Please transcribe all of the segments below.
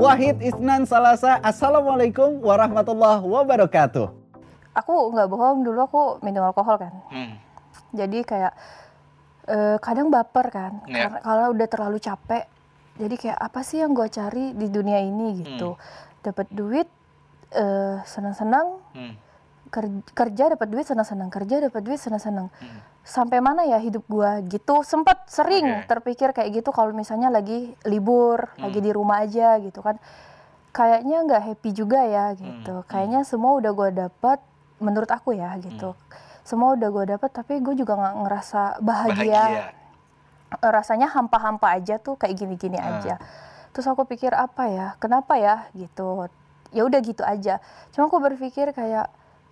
Wahid Isnan Salasa. Assalamualaikum warahmatullahi wabarakatuh. Aku nggak bohong dulu aku minum alkohol kan. Hmm. Jadi kayak eh, kadang baper kan. Ya. Karena kalau udah terlalu capek. Jadi kayak apa sih yang gue cari di dunia ini gitu. Dapat duit eh, senang-senang. Hmm. Ker- kerja dapat duit senang-senang kerja dapat duit senang-senang Hmm. Sampai mana ya hidup gua gitu sempat sering Oke. terpikir kayak gitu kalau misalnya lagi libur Hmm. lagi di rumah aja gitu kan kayaknya nggak happy juga ya gitu Hmm. kayaknya semua udah gua dapat menurut aku ya gitu Hmm. semua udah gua dapat tapi gue juga nggak ngerasa bahagia, Bahagia. Eh, rasanya hampa-hampa aja tuh kayak gini-gini Ah. aja terus aku pikir apa ya kenapa ya gitu ya udah gitu aja cuma aku berpikir kayak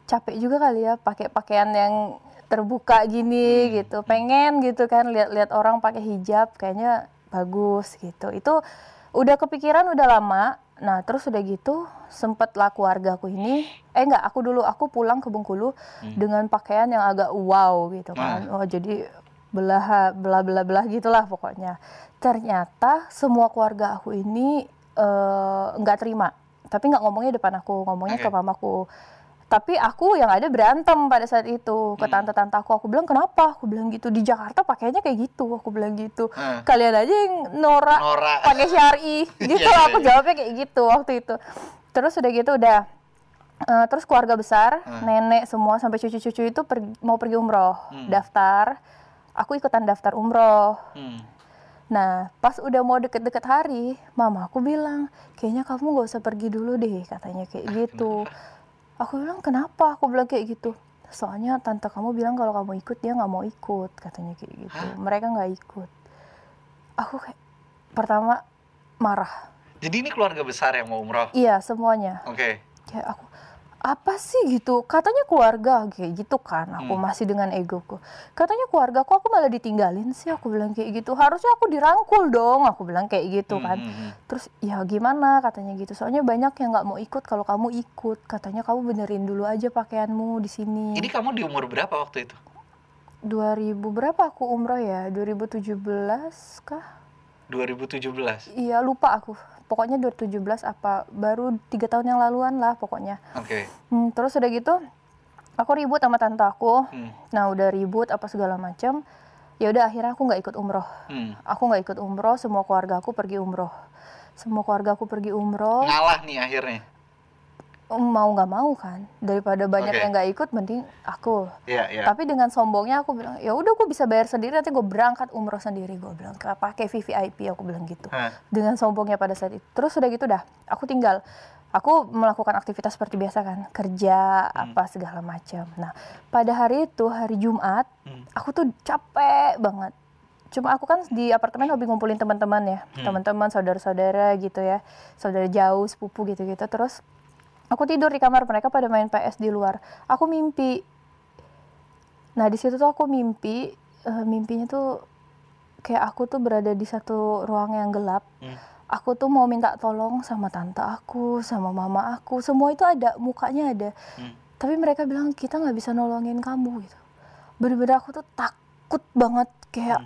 capek juga kali ya pakai pakaian yang terbuka gini Hmm. gitu. Pengen gitu kan lihat-lihat orang pakai hijab kayaknya bagus gitu. Itu udah kepikiran udah lama. Nah terus udah gitu sempet lah keluarga aku ini eh enggak aku dulu aku pulang ke Bengkulu Hmm. dengan pakaian yang agak wow gitu kan. Oh jadi belah belah belah belah gitulah pokoknya. Ternyata semua keluarga aku ini eh, nggak terima. Tapi nggak ngomongnya depan aku ngomongnya Oke. ke mamaku tapi aku yang ada berantem pada saat itu ke Hmm. tante-tante aku aku bilang kenapa aku bilang gitu di Jakarta pakainya kayak gitu aku bilang gitu Ah. kalian aja yang norak Norak. pakai syari gitu Iya, aku iya. jawabnya kayak gitu waktu itu terus udah gitu udah Eh, terus keluarga besar Hmm. nenek semua sampai cucu-cucu itu pergi- mau pergi umroh Hmm. daftar aku ikutan daftar umroh Hmm. Nah, pas udah mau deket-deket hari, mama aku bilang, kayaknya kamu gak usah pergi dulu deh, katanya kayak gitu. Aku bilang, kenapa? Aku bilang kayak gitu. Soalnya tante kamu bilang kalau kamu ikut, dia nggak mau ikut, katanya kayak gitu. Mereka nggak ikut. Aku kayak, pertama marah. Jadi ini keluarga besar yang mau umroh. Iya, semuanya. Oke. Kayak aku, apa sih gitu? Katanya keluarga, kayak gitu kan. Aku Hmm. masih dengan egoku. Katanya keluarga, kok aku malah ditinggalin sih? Aku bilang kayak gitu. Harusnya aku dirangkul dong. Aku bilang kayak gitu Hmm, kan. hmm, hmm. Terus ya gimana katanya gitu. Soalnya banyak yang nggak mau ikut kalau kamu ikut. Katanya kamu benerin dulu aja pakaianmu di sini. Ini kamu di umur berapa waktu itu? 2000 berapa aku umroh ya? 2017 kah? 2017. Iya lupa aku. Pokoknya 2017 apa baru tiga tahun yang laluan lah pokoknya. Oke. Hmm, terus udah gitu aku ribut sama tante aku. Hmm. Nah udah ribut apa segala macam. Ya udah akhirnya aku nggak ikut umroh. Hmm. Aku nggak ikut umroh. Semua keluarga aku pergi umroh. Semua keluarga aku pergi umroh. Ngalah nih akhirnya. Mau nggak mau kan daripada banyak Oke. yang nggak ikut mending aku Iya, iya. tapi dengan sombongnya aku bilang ya udah gue bisa bayar sendiri nanti gue berangkat umroh sendiri gue bilang "Nggak pakai VVIP aku bilang gitu Hah. dengan sombongnya pada saat itu terus udah gitu dah aku tinggal aku melakukan aktivitas seperti biasa kan kerja Hmm. apa segala macam nah pada hari itu hari Jumat Hmm. aku tuh capek banget cuma aku kan di apartemen hobi ngumpulin teman-teman ya Hmm. teman-teman saudara-saudara gitu ya saudara jauh sepupu gitu-gitu terus aku tidur di kamar mereka pada main PS di luar. Aku mimpi. Nah di situ tuh aku mimpi eh, mimpinya tuh kayak aku tuh berada di satu ruang yang gelap. Hmm. aku tuh mau minta tolong sama tante aku sama mama aku. Semua itu ada mukanya ada. Hmm. tapi mereka bilang kita nggak bisa nolongin kamu gitu. Bener-bener aku tuh takut banget kayak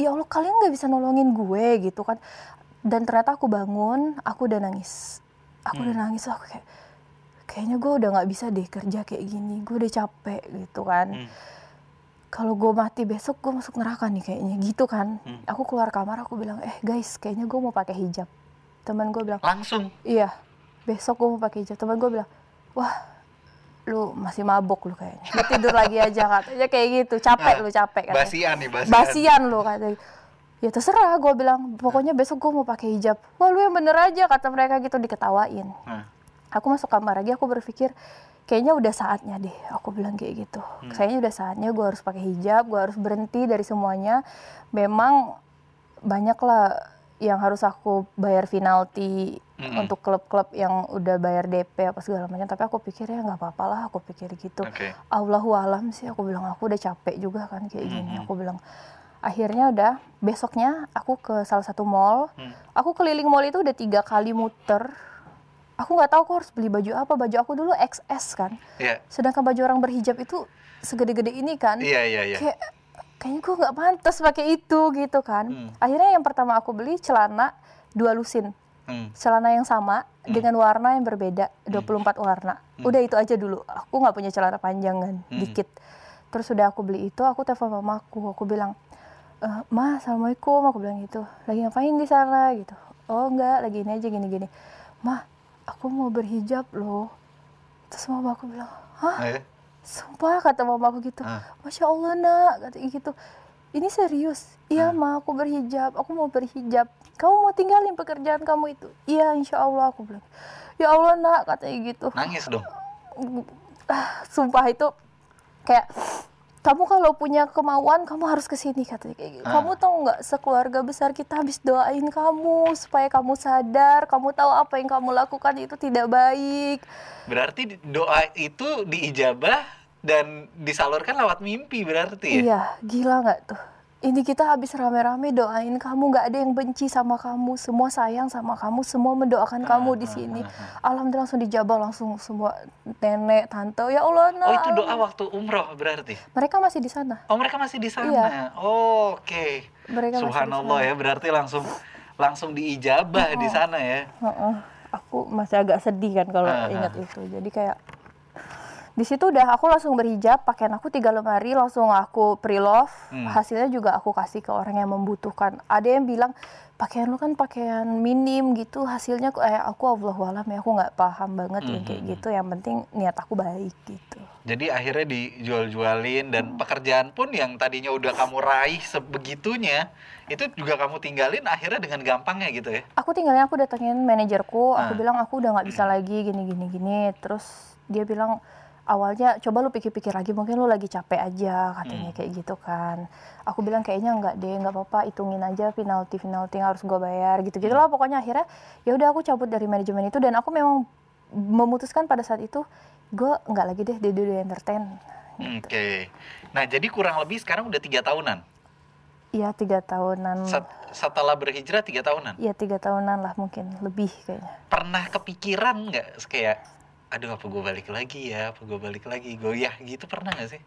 ya Allah kalian nggak bisa nolongin gue gitu kan. Dan ternyata aku bangun aku udah nangis. Aku udah nangis aku kayak kayaknya gue udah nggak bisa deh kerja kayak gini gue udah capek gitu kan. Hmm. kalau gue mati besok gue masuk neraka nih kayaknya gitu kan. Hmm. aku keluar kamar aku bilang eh guys kayaknya gue mau pakai hijab. Teman gue bilang Langsung. iya besok gue mau pakai hijab. Teman gue bilang wah lu masih mabok lu kayaknya. Lu tidur lagi aja katanya kayak gitu. Capek Nah, lu capek katanya. Basian nih, basian. basian lu katanya. Ya terserah gue bilang. Pokoknya besok gue mau pakai hijab. Wah lu yang bener aja kata mereka gitu diketawain. Hah. Aku masuk kamar lagi aku berpikir kayaknya udah saatnya deh aku bilang kayak gitu kayaknya udah saatnya gue harus pakai hijab gue harus berhenti dari semuanya memang banyak lah yang harus aku bayar penalti Mm-mm. untuk klub-klub yang udah bayar DP apa segala macam tapi aku pikir ya nggak apa-apa lah aku pikir gitu Oke. Allahu alam sih aku bilang aku udah capek juga kan kayak gini Mhm. aku bilang akhirnya udah besoknya aku ke salah satu mall Hmm. aku keliling mall itu udah tiga kali muter aku nggak tahu aku harus beli baju apa. Baju aku dulu XS kan. Iya. sedangkan baju orang berhijab itu segede-gede ini kan. Iya, iya, iya. kayak kayaknya gue nggak pantas pakai itu gitu kan. Hmm. akhirnya yang pertama aku beli celana dua lusin. Hmm. celana yang sama dengan warna yang berbeda 24 warna. Udah itu aja dulu. Aku nggak punya celana panjang kan Hmm. dikit. Terus udah aku beli itu aku telepon mamaku. Aku bilang "Eh, ma assalamualaikum. Aku bilang gitu. Lagi ngapain di sana? Gitu. Oh enggak lagi ini aja gini gini ma aku mau berhijab loh. Terus mama aku bilang hah? Eh, sumpah kata mama aku gitu. Ah. masya allah nak kata gitu. Ini serius? Iya Ah. ma aku berhijab. Aku mau berhijab. Kamu mau tinggalin pekerjaan kamu itu? Iya insya allah aku bilang. Ya allah nak katanya gitu. Nangis dong. ah, sumpah itu kayak kamu kalau punya kemauan kamu harus ke sini katanya kayak gitu. Ah. Kamu tahu nggak sekeluarga besar kita habis doain kamu supaya kamu sadar, kamu tahu apa yang kamu lakukan itu tidak baik. Berarti doa itu diijabah dan disalurkan lewat mimpi berarti ya? Iya, gila nggak tuh? Ini kita habis rame-rame doain kamu, nggak ada yang benci sama kamu, semua sayang sama kamu, semua mendoakan kamu di sini. Alhamdulillah langsung dijabah langsung semua nenek, tante, ya Allah nak. Oh itu doa waktu umroh berarti? Mereka masih di sana. Oh mereka masih di sana? Iya. Oh, Oke. Mereka masih di Subhanallah ya berarti langsung langsung diijabah di sana ya? Heeh. Aku masih agak sedih kan kalau Ah, ingat ah. itu. Jadi kayak di situ udah aku langsung berhijab, pakaian aku tiga lemari langsung aku pre-love. Hmm. Hasilnya juga aku kasih ke orang yang membutuhkan. Ada yang bilang pakaian lu kan pakaian minim gitu, hasilnya kok eh, aku Allah ya aku nggak paham banget yang kayak Hmm. gitu. Yang penting niat aku baik gitu. Jadi akhirnya dijual-jualin dan pekerjaan pun yang tadinya udah kamu raih sebegitunya itu juga kamu tinggalin akhirnya dengan gampangnya gitu ya? Aku tinggalnya aku datengin manajerku, aku Ah. bilang aku udah nggak bisa lagi gini gini gini. Terus dia bilang awalnya coba lu pikir-pikir lagi mungkin lu lagi capek aja katanya Hmm. kayak gitu kan. Aku bilang kayaknya nggak deh nggak apa-apa hitungin aja penalti penalti yang harus gue bayar gitu gitulah pokoknya akhirnya ya udah aku cabut dari manajemen itu dan aku memang memutuskan pada saat itu gue nggak lagi deh di dunia entertain. Oke. Nah jadi kurang lebih sekarang udah tiga tahunan. Iya tiga tahunan, Set- setelah berhijrah tiga tahunan. iya tiga tahunan lah mungkin lebih kayaknya. Pernah kepikiran nggak kayak, aduh apa gue balik lagi ya, apa gue balik lagi, goyah gitu pernah nggak sih?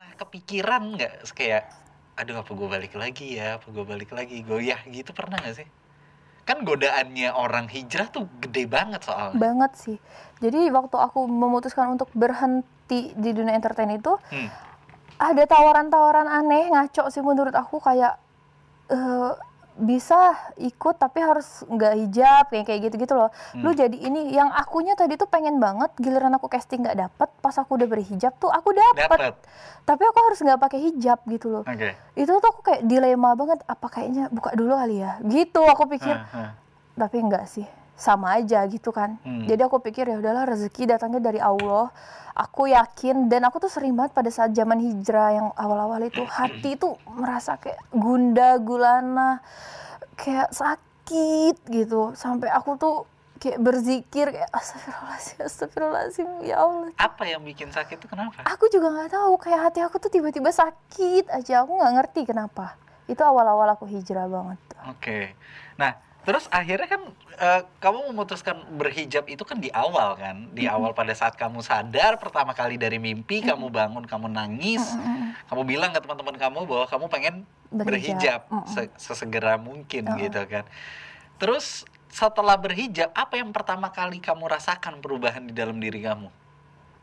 Pernah kepikiran nggak kayak, aduh apa gue balik lagi ya, apa gue balik lagi, goyah gitu pernah nggak sih? Kan godaannya orang hijrah tuh gede banget soalnya. banget sih. Jadi waktu aku memutuskan untuk berhenti di dunia entertain itu Hmm. ada tawaran-tawaran aneh ngaco sih menurut aku kayak eh, bisa ikut tapi harus nggak hijab kayak kayak gitu-gitu loh. Lu Hmm. jadi ini yang akunya tadi tuh pengen banget giliran aku casting nggak dapet pas aku udah berhijab tuh aku dapet. Dapat. Tapi aku harus nggak pakai hijab gitu loh. Oke. Itu tuh aku kayak dilema banget apa kayaknya buka dulu kali ya. Gitu aku pikir Ah, ah. tapi enggak sih sama aja gitu kan. Hmm. jadi aku pikir ya udahlah rezeki datangnya dari Allah. Aku yakin dan aku tuh sering banget pada saat zaman hijrah yang awal-awal itu hati itu merasa kayak gunda gulana kayak sakit gitu. Sampai aku tuh kayak berzikir kayak astagfirullahaladzim astagfirullahaladzim ya Allah. Apa yang bikin sakit itu kenapa? aku juga nggak tahu kayak hati aku tuh tiba-tiba sakit aja. Aku nggak ngerti kenapa. Itu awal-awal aku hijrah banget. Oke. Nah, terus akhirnya kan eh, kamu memutuskan berhijab itu kan di awal kan? Di awal pada saat kamu sadar pertama kali dari mimpi, kamu bangun, kamu nangis, kamu bilang ke teman-teman kamu bahwa kamu pengen berhijab, Berhijab. Mm-mm. se- sesegera mungkin Mm-mm. gitu kan. Terus setelah berhijab, apa yang pertama kali kamu rasakan perubahan di dalam diri kamu?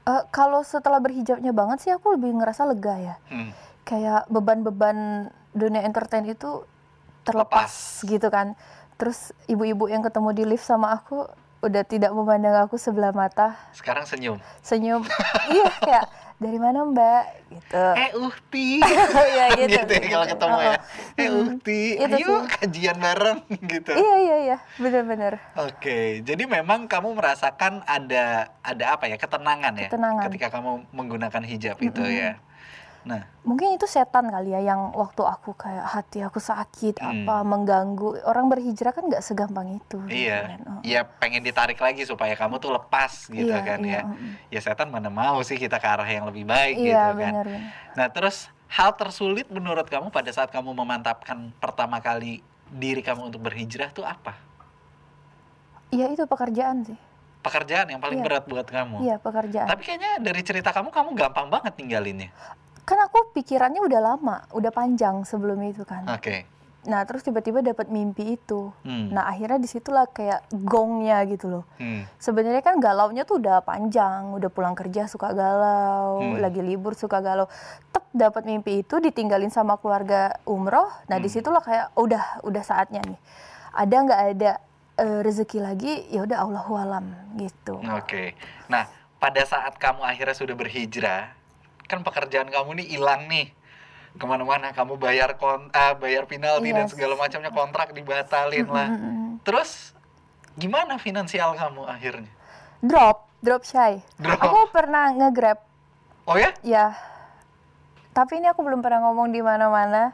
Eh, kalau setelah berhijabnya banget sih aku lebih ngerasa lega ya. Hmm. Kayak beban-beban dunia entertain itu terlepas gitu kan. Terus ibu-ibu yang ketemu di lift sama aku udah tidak memandang aku sebelah mata, Sekarang senyum. senyum. iya kayak dari mana Mbak gitu. Eh, Uhti. Iya gitu. gitu ya kalau ketemu ya. Eh, Mm. Uhti, Itu ayo sih. kajian bareng gitu. Iya iya iya, bener-bener. Oke, jadi memang kamu merasakan ada ada apa ya ketenangan ya Ketenangan. ketika kamu menggunakan hijab itu ya. Nah, Mungkin itu setan kali ya yang waktu aku kayak hati aku sakit Hmm. apa mengganggu. Orang berhijrah kan nggak segampang itu. iya, kan. Oh. ya pengen ditarik lagi supaya kamu tuh lepas gitu Iya, kan iya, ya. Ya setan mana mau sih kita ke arah yang lebih baik Iya gitu kan. benar benar. Nah, terus hal tersulit menurut kamu pada saat kamu memantapkan pertama kali diri kamu untuk berhijrah tuh apa? Iya itu pekerjaan sih. Pekerjaan yang paling Iya. berat buat kamu. Iya pekerjaan. Tapi kayaknya dari cerita kamu kamu gampang banget tinggalinnya. Kan aku pikirannya udah lama, udah panjang sebelum itu kan. Oke. Nah terus tiba-tiba dapat mimpi itu. Hmm. Nah akhirnya di situlah kayak gongnya gitu loh. Hmm. Sebenarnya kan galaunya tuh udah panjang, udah pulang kerja suka galau, Hmm. lagi libur suka galau. Tep dapat mimpi itu ditinggalin sama keluarga umroh. Nah Hmm. di situlah kayak "Oh, udah udah saatnya nih. Ada nggak ada eh, rezeki lagi? Ya udah Allahu alam gitu. Oke. Nah, pada saat kamu akhirnya sudah berhijrah, kan pekerjaan kamu nih hilang nih. Ke mana-mana kamu bayar kon, ah, bayar penalti dan Yes. segala macamnya kontrak dibatalin lah. Terus gimana finansial kamu akhirnya? Drop, drop shy. Drop. Aku pernah nge-grab Oh ya? ya. Tapi ini aku belum pernah ngomong di mana-mana.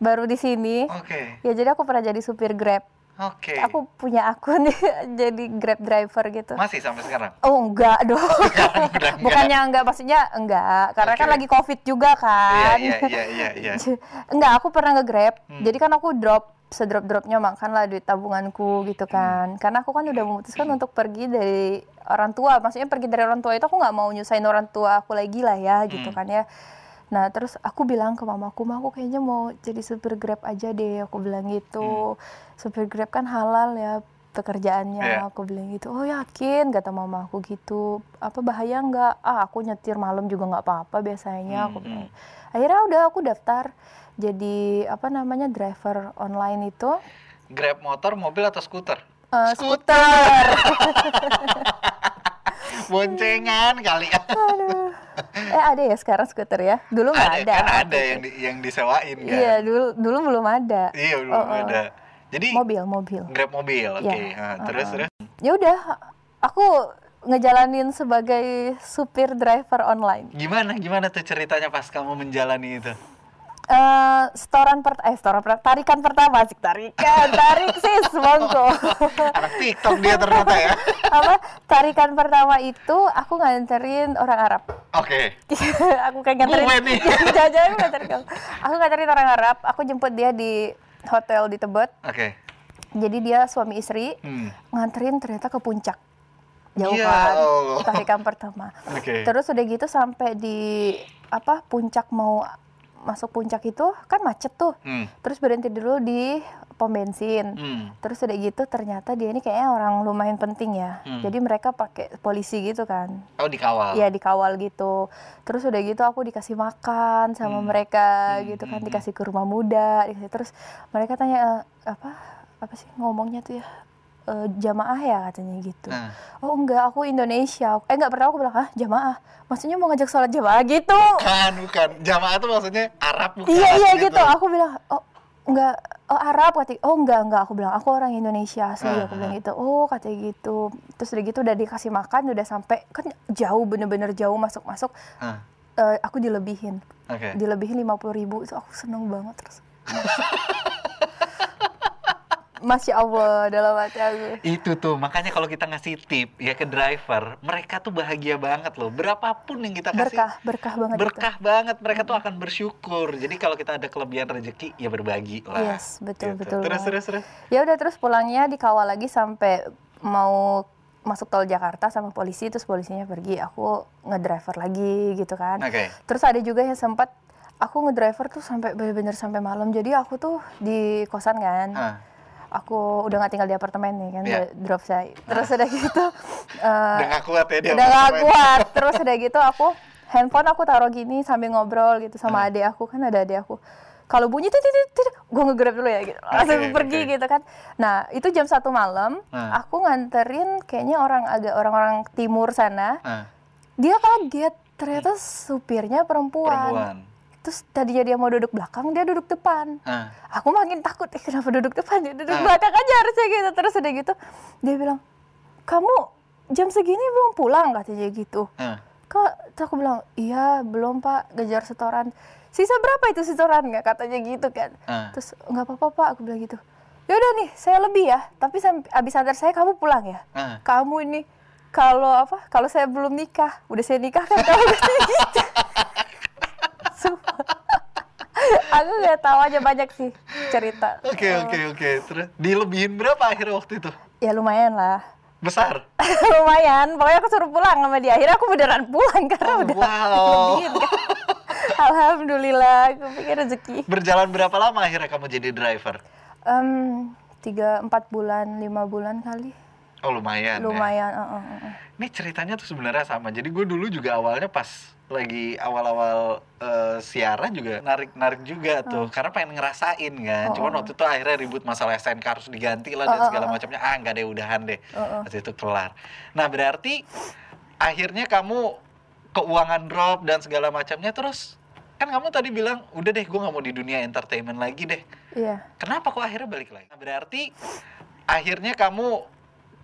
Baru di sini. Oke. Ya jadi aku pernah jadi supir Grab. Oke. Aku punya akun jadi Grab driver gitu. Masih sampai sekarang? Oh enggak dong. Udah enggak. Bukannya enggak maksudnya enggak, karena kan Oke. lagi Covid juga Iya, kan. iya, iya, iya, iya. enggak, aku pernah nge-Grab. Hmm. Jadi kan aku drop sedrop-dropnya makan lah duit tabunganku gitu Hmm. kan. Karena aku kan udah memutuskan untuk pergi dari orang tua. Maksudnya pergi dari orang tua itu aku nggak mau nyusahin orang tua aku lagi lah ya gitu Hmm. kan ya. Nah terus aku bilang ke mamaku, mah aku kayaknya mau jadi supir Grab aja deh. Aku bilang gitu. Supir Grab kan halal ya pekerjaannya. Iya. Aku bilang gitu. Oh yakin? Kata mama aku gitu. Apa bahaya nggak? Ah aku nyetir malam juga nggak apa-apa biasanya. Aku Hmm, bilang. Akhirnya udah aku daftar jadi apa namanya driver online itu Grab motor, mobil atau skuter? Eh, Skuter. skuter. Boncengan kali ya. Aduh. Eh ada ya sekarang skuter ya? Dulu nggak ada, ada. kan ada yang di, yang disewain kan? Iya dulu dulu belum ada. Iya, belum Oh, oh. ada. Jadi Mobil mobil. Grab mobil, oke. Iya. Nah, terus Uh-uh. terus. Ya udah aku ngejalanin sebagai supir driver online. Gimana gimana tuh ceritanya pas kamu menjalani itu? Eh setoran per eh setoran per tarikan pertama sih tarikan tarik sis monggo. Anak TikTok dia ternyata ya. apa tarikan pertama itu aku nganterin orang Arab. Oke. aku kayak nganterin aku nganterin. Aku nganterin orang Arab, aku jemput dia di hotel di Tebet. Oke. Jadi dia suami istri Hmm. nganterin ternyata ke puncak. Jauh Ya kan? Allah. Tarikan pertama. Oke. Terus udah gitu sampai di apa puncak mau masuk puncak itu kan macet tuh. Hmm. Terus berhenti dulu di pom bensin. Hmm. Terus udah gitu ternyata dia ini kayaknya orang lumayan penting ya. Hmm. Jadi mereka pakai polisi gitu kan. Oh dikawal. Iya dikawal gitu. Terus udah gitu aku dikasih makan sama Hmm. mereka Hmm, gitu kan, hmm, dikasih ke rumah muda. dikasih- Terus mereka tanya "Eh, apa apa sih ngomongnya tuh ya "Eh, jamaah ya katanya gitu. Nah, Oh enggak, aku Indonesia. Eh enggak pertama aku bilang ah jamaah. Maksudnya mau ngajak sholat jamaah gitu. bukan bukan. Jamaah itu maksudnya Arab bukan? Iya iya gitu. Aku bilang oh enggak oh Arab katanya. Oh enggak enggak aku bilang aku orang Indonesia asli Ah, aku bilang gitu. Oh katanya gitu. Terus udah gitu udah dikasih makan udah sampai kan jauh bener-bener jauh masuk-masuk Ah, eh, aku dilebihin. Oke. Dilebihin 50 ribu itu aku seneng banget terus. Masya Allah dalam hati aku. Itu tuh makanya kalau kita ngasih tip ya ke driver, mereka tuh bahagia banget loh. Berapapun yang kita kasih Berkah, berkah banget itu. berkah banget mereka tuh akan bersyukur jadi kalau kita ada kelebihan rezeki ya berbagi lah Yes, betul, Gitu. betul terus banget. terus terus Ya udah terus pulangnya dikawal lagi sampai mau masuk tol Jakarta sama polisi terus polisinya pergi aku ngedriver lagi gitu kan oke terus ada juga yang sempat aku ngedriver tuh sampai bener-bener sampai malam jadi aku tuh di kosan kan Ah, aku udah nggak tinggal di apartemen nih kan Iya. udah drop saya terus udah gitu eh, udah gak kuat ya dia udah gak kuat terus udah gitu aku handphone aku taruh gini sambil ngobrol gitu sama Hmm. adik aku kan ada adik aku kalau bunyi tuh gue ngegrab dulu ya gitu langsung Oke, pergi oke. gitu kan nah itu jam satu malam Hmm. aku nganterin kayaknya orang agak orang-orang timur sana Ah, dia kaget ternyata supirnya perempuan. perempuan terus tadinya dia mau duduk belakang dia duduk depan. Ah, aku makin takut eh, kenapa duduk depan dia duduk Ah. belakang aja harusnya gitu. Terus udah gitu dia bilang kamu jam segini belum pulang? Katanya gitu. Ah. kak terus aku bilang iya belum pak. Ngejar setoran. Sisa berapa itu setoran nggak katanya gitu kan. Ah. terus nggak apa-apa pak. Aku bilang gitu ya udah nih saya lebih ya. Tapi abis antar saya kamu pulang ya. Ah. kamu ini kalau apa kalau saya belum nikah udah saya nikah kan kamu gitu Sumpah. aku nggak tahu aja banyak sih cerita oke oke oke terus dilebihin berapa akhirnya waktu itu ya lumayan lah besar lumayan pokoknya aku suruh pulang sama dia akhirnya aku beneran pulang karena Oh, udah wow. lebihin kan. Alhamdulillah, aku pikir rezeki. Berjalan berapa lama akhirnya kamu jadi driver? Em, tiga, empat bulan, lima bulan kali. Oh lumayan. ya. Lumayan. uh, uh, uh, uh. Ini ceritanya tuh sebenarnya sama. Jadi gue dulu juga awalnya pas lagi awal-awal eh, siaran juga narik-narik juga tuh, karena pengen ngerasain kan. Oh, Cuman waktu itu akhirnya ribut masalah SNK harus diganti lah dan Oh, oh, segala macamnya. Ah nggak deh, udahan deh. Oh. Waktu itu kelar. Nah berarti akhirnya kamu keuangan drop dan segala macamnya terus kan kamu tadi bilang udah deh gue nggak mau di dunia entertainment lagi deh. Iya. Kenapa kok akhirnya balik lagi? Nah, berarti akhirnya kamu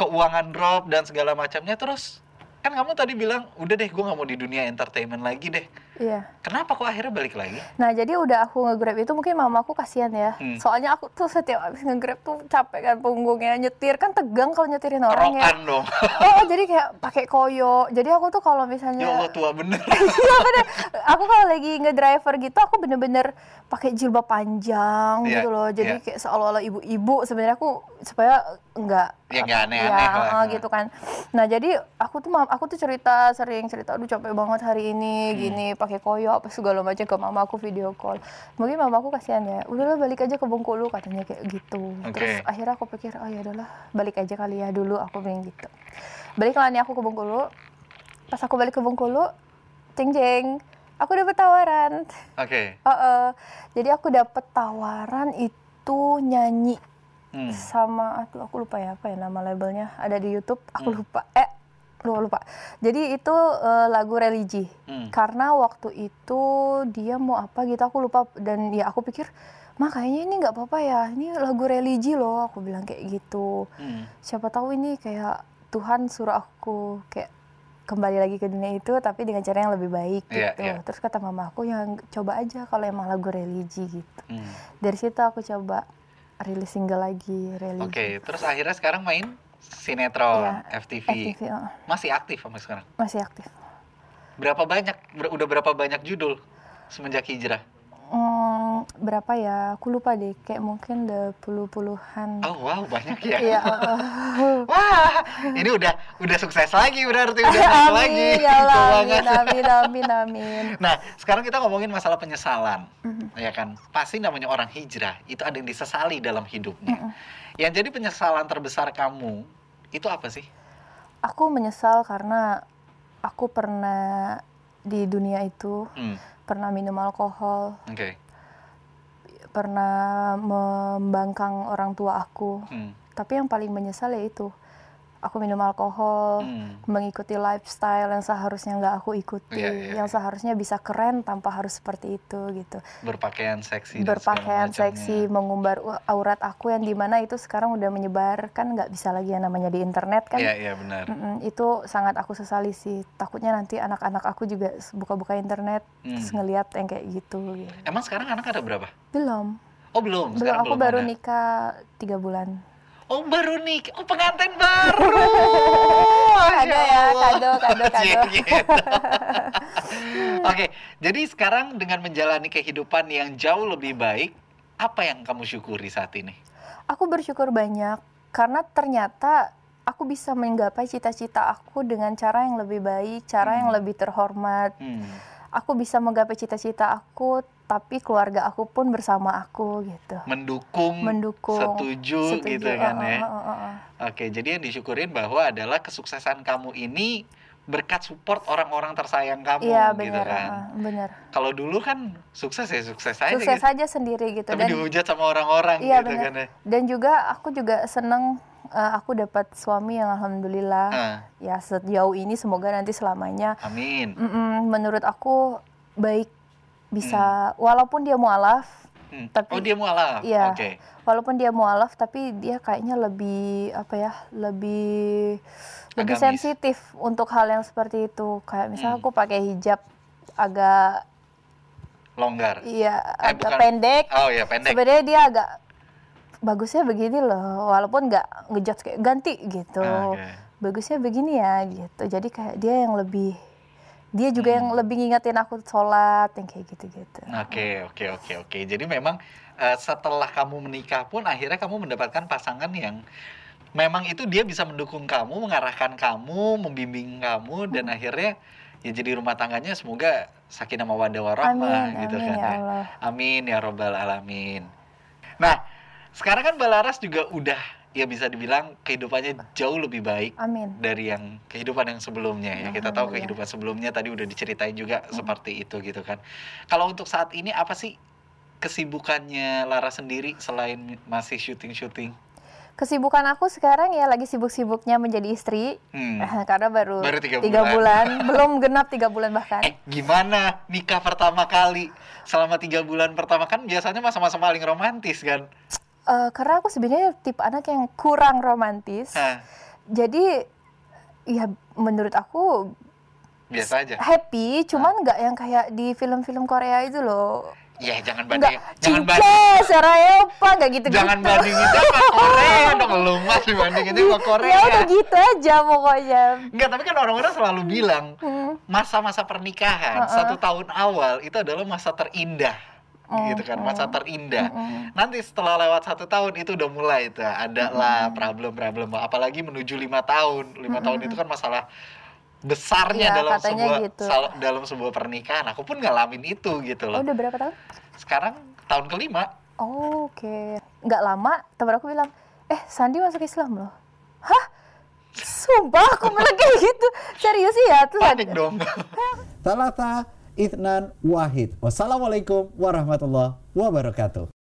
keuangan drop dan segala macamnya terus kan kamu tadi bilang udah deh gue nggak mau di dunia entertainment lagi deh. Iya. Kenapa kok akhirnya balik lagi? Nah, jadi udah aku nge-grab itu mungkin mamaku kasihan ya. Hmm. Soalnya aku tuh setiap habis nge-grab tuh capek kan punggungnya. Nyetir kan tegang kalau nyetirin orang ya. Dong. Oh, jadi kayak pakai koyo. Jadi aku tuh kalau ya misalnya Allah tua bener. Iya bener. Aku kalau lagi ngedriver gitu aku bener-bener pakai jilbab panjang Iya, gitu loh. Jadi iya. kayak seolah-olah ibu-ibu sebenarnya aku supaya enggak Ya, nggak aneh-aneh ya, lah. uh, gitu kan. Nah, jadi aku tuh mam- aku tuh cerita sering cerita aduh capek banget hari ini Hmm. gini pakai koyo apa segala macam ke mama aku video call. Mungkin mama aku kasihan ya. Udahlah balik aja ke Bengkulu katanya kayak gitu. Terus Oke. akhirnya aku pikir oh ya udahlah balik aja kali ya dulu aku bilang gitu. Baliklah nih aku ke Bengkulu. Pas aku balik ke Bengkulu, ting jeng, aku dapet tawaran. Oke. Heeh. Jadi aku dapet tawaran itu nyanyi Hmm. sama aduh aku lupa ya apa ya nama labelnya ada di YouTube aku Hmm. lupa eh lupa lupa jadi itu eh, lagu religi Hmm. karena waktu itu dia mau apa gitu aku lupa dan ya aku pikir mah kayaknya ini nggak apa-apa ya ini lagu religi loh aku bilang kayak gitu Hmm. siapa tahu ini kayak Tuhan suruh aku kayak kembali lagi ke dunia itu tapi dengan cara yang lebih baik Iya, gitu. iya. Terus kata mama aku yang coba aja kalau emang lagu religi gitu. Hmm. Dari situ aku coba rilis single lagi religi. Oke, terus akhirnya sekarang main sinetron Iya, FTV. FTV, uh, Masih aktif sampai sekarang. masih aktif. Berapa banyak ber- udah berapa banyak judul semenjak hijrah? Hmm, berapa ya? Aku lupa deh, kayak mungkin udah puluh-puluhan. Oh wow banyak ya. Iya, uh. Wah, ini udah udah sukses lagi berarti udah naik lagi amin, ya Allah, amin, keuangan. amin, amin, amin. Nah, sekarang kita ngomongin masalah penyesalan, Mhm. ya kan? Pasti namanya orang hijrah itu ada yang disesali dalam hidupnya. Mhm. Yang jadi penyesalan terbesar kamu itu apa sih? Aku menyesal karena aku pernah di dunia itu. Hmm, pernah minum alkohol, Oke. pernah membangkang orang tua aku. Hmm, Tapi yang paling menyesal ya itu aku minum alkohol, hmm, mengikuti lifestyle yang seharusnya nggak aku ikuti, Iya, iya, yang iya. seharusnya bisa keren tanpa harus seperti itu gitu. Berpakaian seksi. Berpakaian seksi, mengumbar aurat aku yang di mana itu sekarang udah menyebar kan nggak bisa lagi yang namanya di internet kan. Iya, iya benar. Mm-mm, itu sangat aku sesali sih. Takutnya nanti anak-anak aku juga buka-buka internet Hmm. terus ngeliat yang kayak gitu. gitu. Emang sekarang anak ada berapa? Belum, Oh belum. belum. Sekarang Aku baru ada. nikah tiga bulan. Oh baru nih. Oh pengantin baru. Kado ya, kado, kado, kado. Cie, gitu. Oke, jadi sekarang dengan menjalani kehidupan yang jauh lebih baik, apa yang kamu syukuri saat ini? Aku bersyukur banyak karena ternyata aku bisa menggapai cita-cita aku dengan cara yang lebih baik, cara yang Hmm. lebih terhormat. Hmm. Aku bisa menggapai cita-cita aku, tapi keluarga aku pun bersama aku gitu. Mendukung, Mendukung, setuju, Setuju, gitu kan uh, ya. uh, uh, uh, uh. Oke, jadi yang disyukurin bahwa adalah kesuksesan kamu ini berkat support orang-orang tersayang kamu Iya gitu benar, kan. uh, benar. Kalau dulu kan sukses ya sukses aja Sukses gitu. aja sendiri gitu Tapi dan dihujat sama orang-orang Iya, gitu benar. kan ya. dan juga aku juga seneng uh, aku dapat suami yang alhamdulillah Ah, ya sejauh ini semoga nanti selamanya amin. mm-mm, menurut aku baik bisa walaupun dia mualaf Hmm. Tapi- oh dia mualaf. Iya. Oke. walaupun dia mualaf tapi dia kayaknya lebih apa ya lebih lebih Agamis. sensitif untuk hal yang seperti itu kayak misalnya Hmm. aku pakai hijab agak Longgar. iya Eh, agak bukan. pendek Oh ya pendek. sebenarnya dia agak bagusnya begini loh walaupun nggak ngejudge kayak ganti gitu Ah, oke. bagusnya begini ya gitu jadi kayak dia yang lebih dia juga yang Hmm. lebih ngingetin aku sholat yang kayak gitu-gitu Oke, oke, oke, oke. Jadi memang eh, setelah kamu menikah pun akhirnya kamu mendapatkan pasangan yang memang itu dia bisa mendukung kamu, mengarahkan kamu, membimbing kamu dan Hmm. akhirnya ya jadi rumah tangganya semoga sakinah mawaddah warahmah gitu amin kan ya. Allah. Amin ya robbal alamin. Nah, sekarang kan Balaras juga udah ya bisa dibilang kehidupannya jauh lebih baik Amin. dari yang kehidupan yang sebelumnya ya. Kita tahu kehidupan sebelumnya tadi udah diceritain juga seperti itu gitu kan. Kalau untuk saat ini apa sih kesibukannya Lara sendiri selain masih syuting-syuting? Kesibukan aku sekarang ya lagi sibuk-sibuknya menjadi istri. Hmm. Karena baru, Baru tiga tiga bulan. bulan. belum genap tiga bulan bahkan. Eh, gimana nikah pertama kali? Selama tiga bulan pertama kan biasanya masa-masa paling romantis kan? Eh, karena aku sebenarnya tipe anak yang kurang romantis. Jadi ya menurut aku biasa aja. happy, cuman nggak yang kayak di film-film Korea itu loh. Ya jangan Nggak banding, jangan banding, Sarajevo, nggak gitu-gitu. jangan bandingin sama Korea dong lu mas dibandingin sama Korea. Ya udah gitu aja pokoknya. Enggak, tapi kan orang-orang selalu bilang Hmm. masa-masa pernikahan Uh-uh. satu tahun awal itu adalah masa terindah, Mm, gitu kan, masa mm. terindah. Mm-mm. Nanti setelah lewat satu tahun itu udah mulai tuh ada lah problem-problem, apalagi menuju lima tahun. Lima tahun itu kan masalah besarnya Iya, dalam katanya sebuah gitu. sal- dalam sebuah pernikahan. Aku pun ngalamin itu gitu Oh, loh. udah berapa tahun? Sekarang tahun kelima. Oh, Oke. Nggak lama, temen aku bilang, eh Sandi masuk Islam loh. Hah? Sumpah aku bilang kayak gitu. Serius ya? Terus Panik dong. Talata Ithnan Wahid. Wassalamualaikum warahmatullahi wabarakatuh.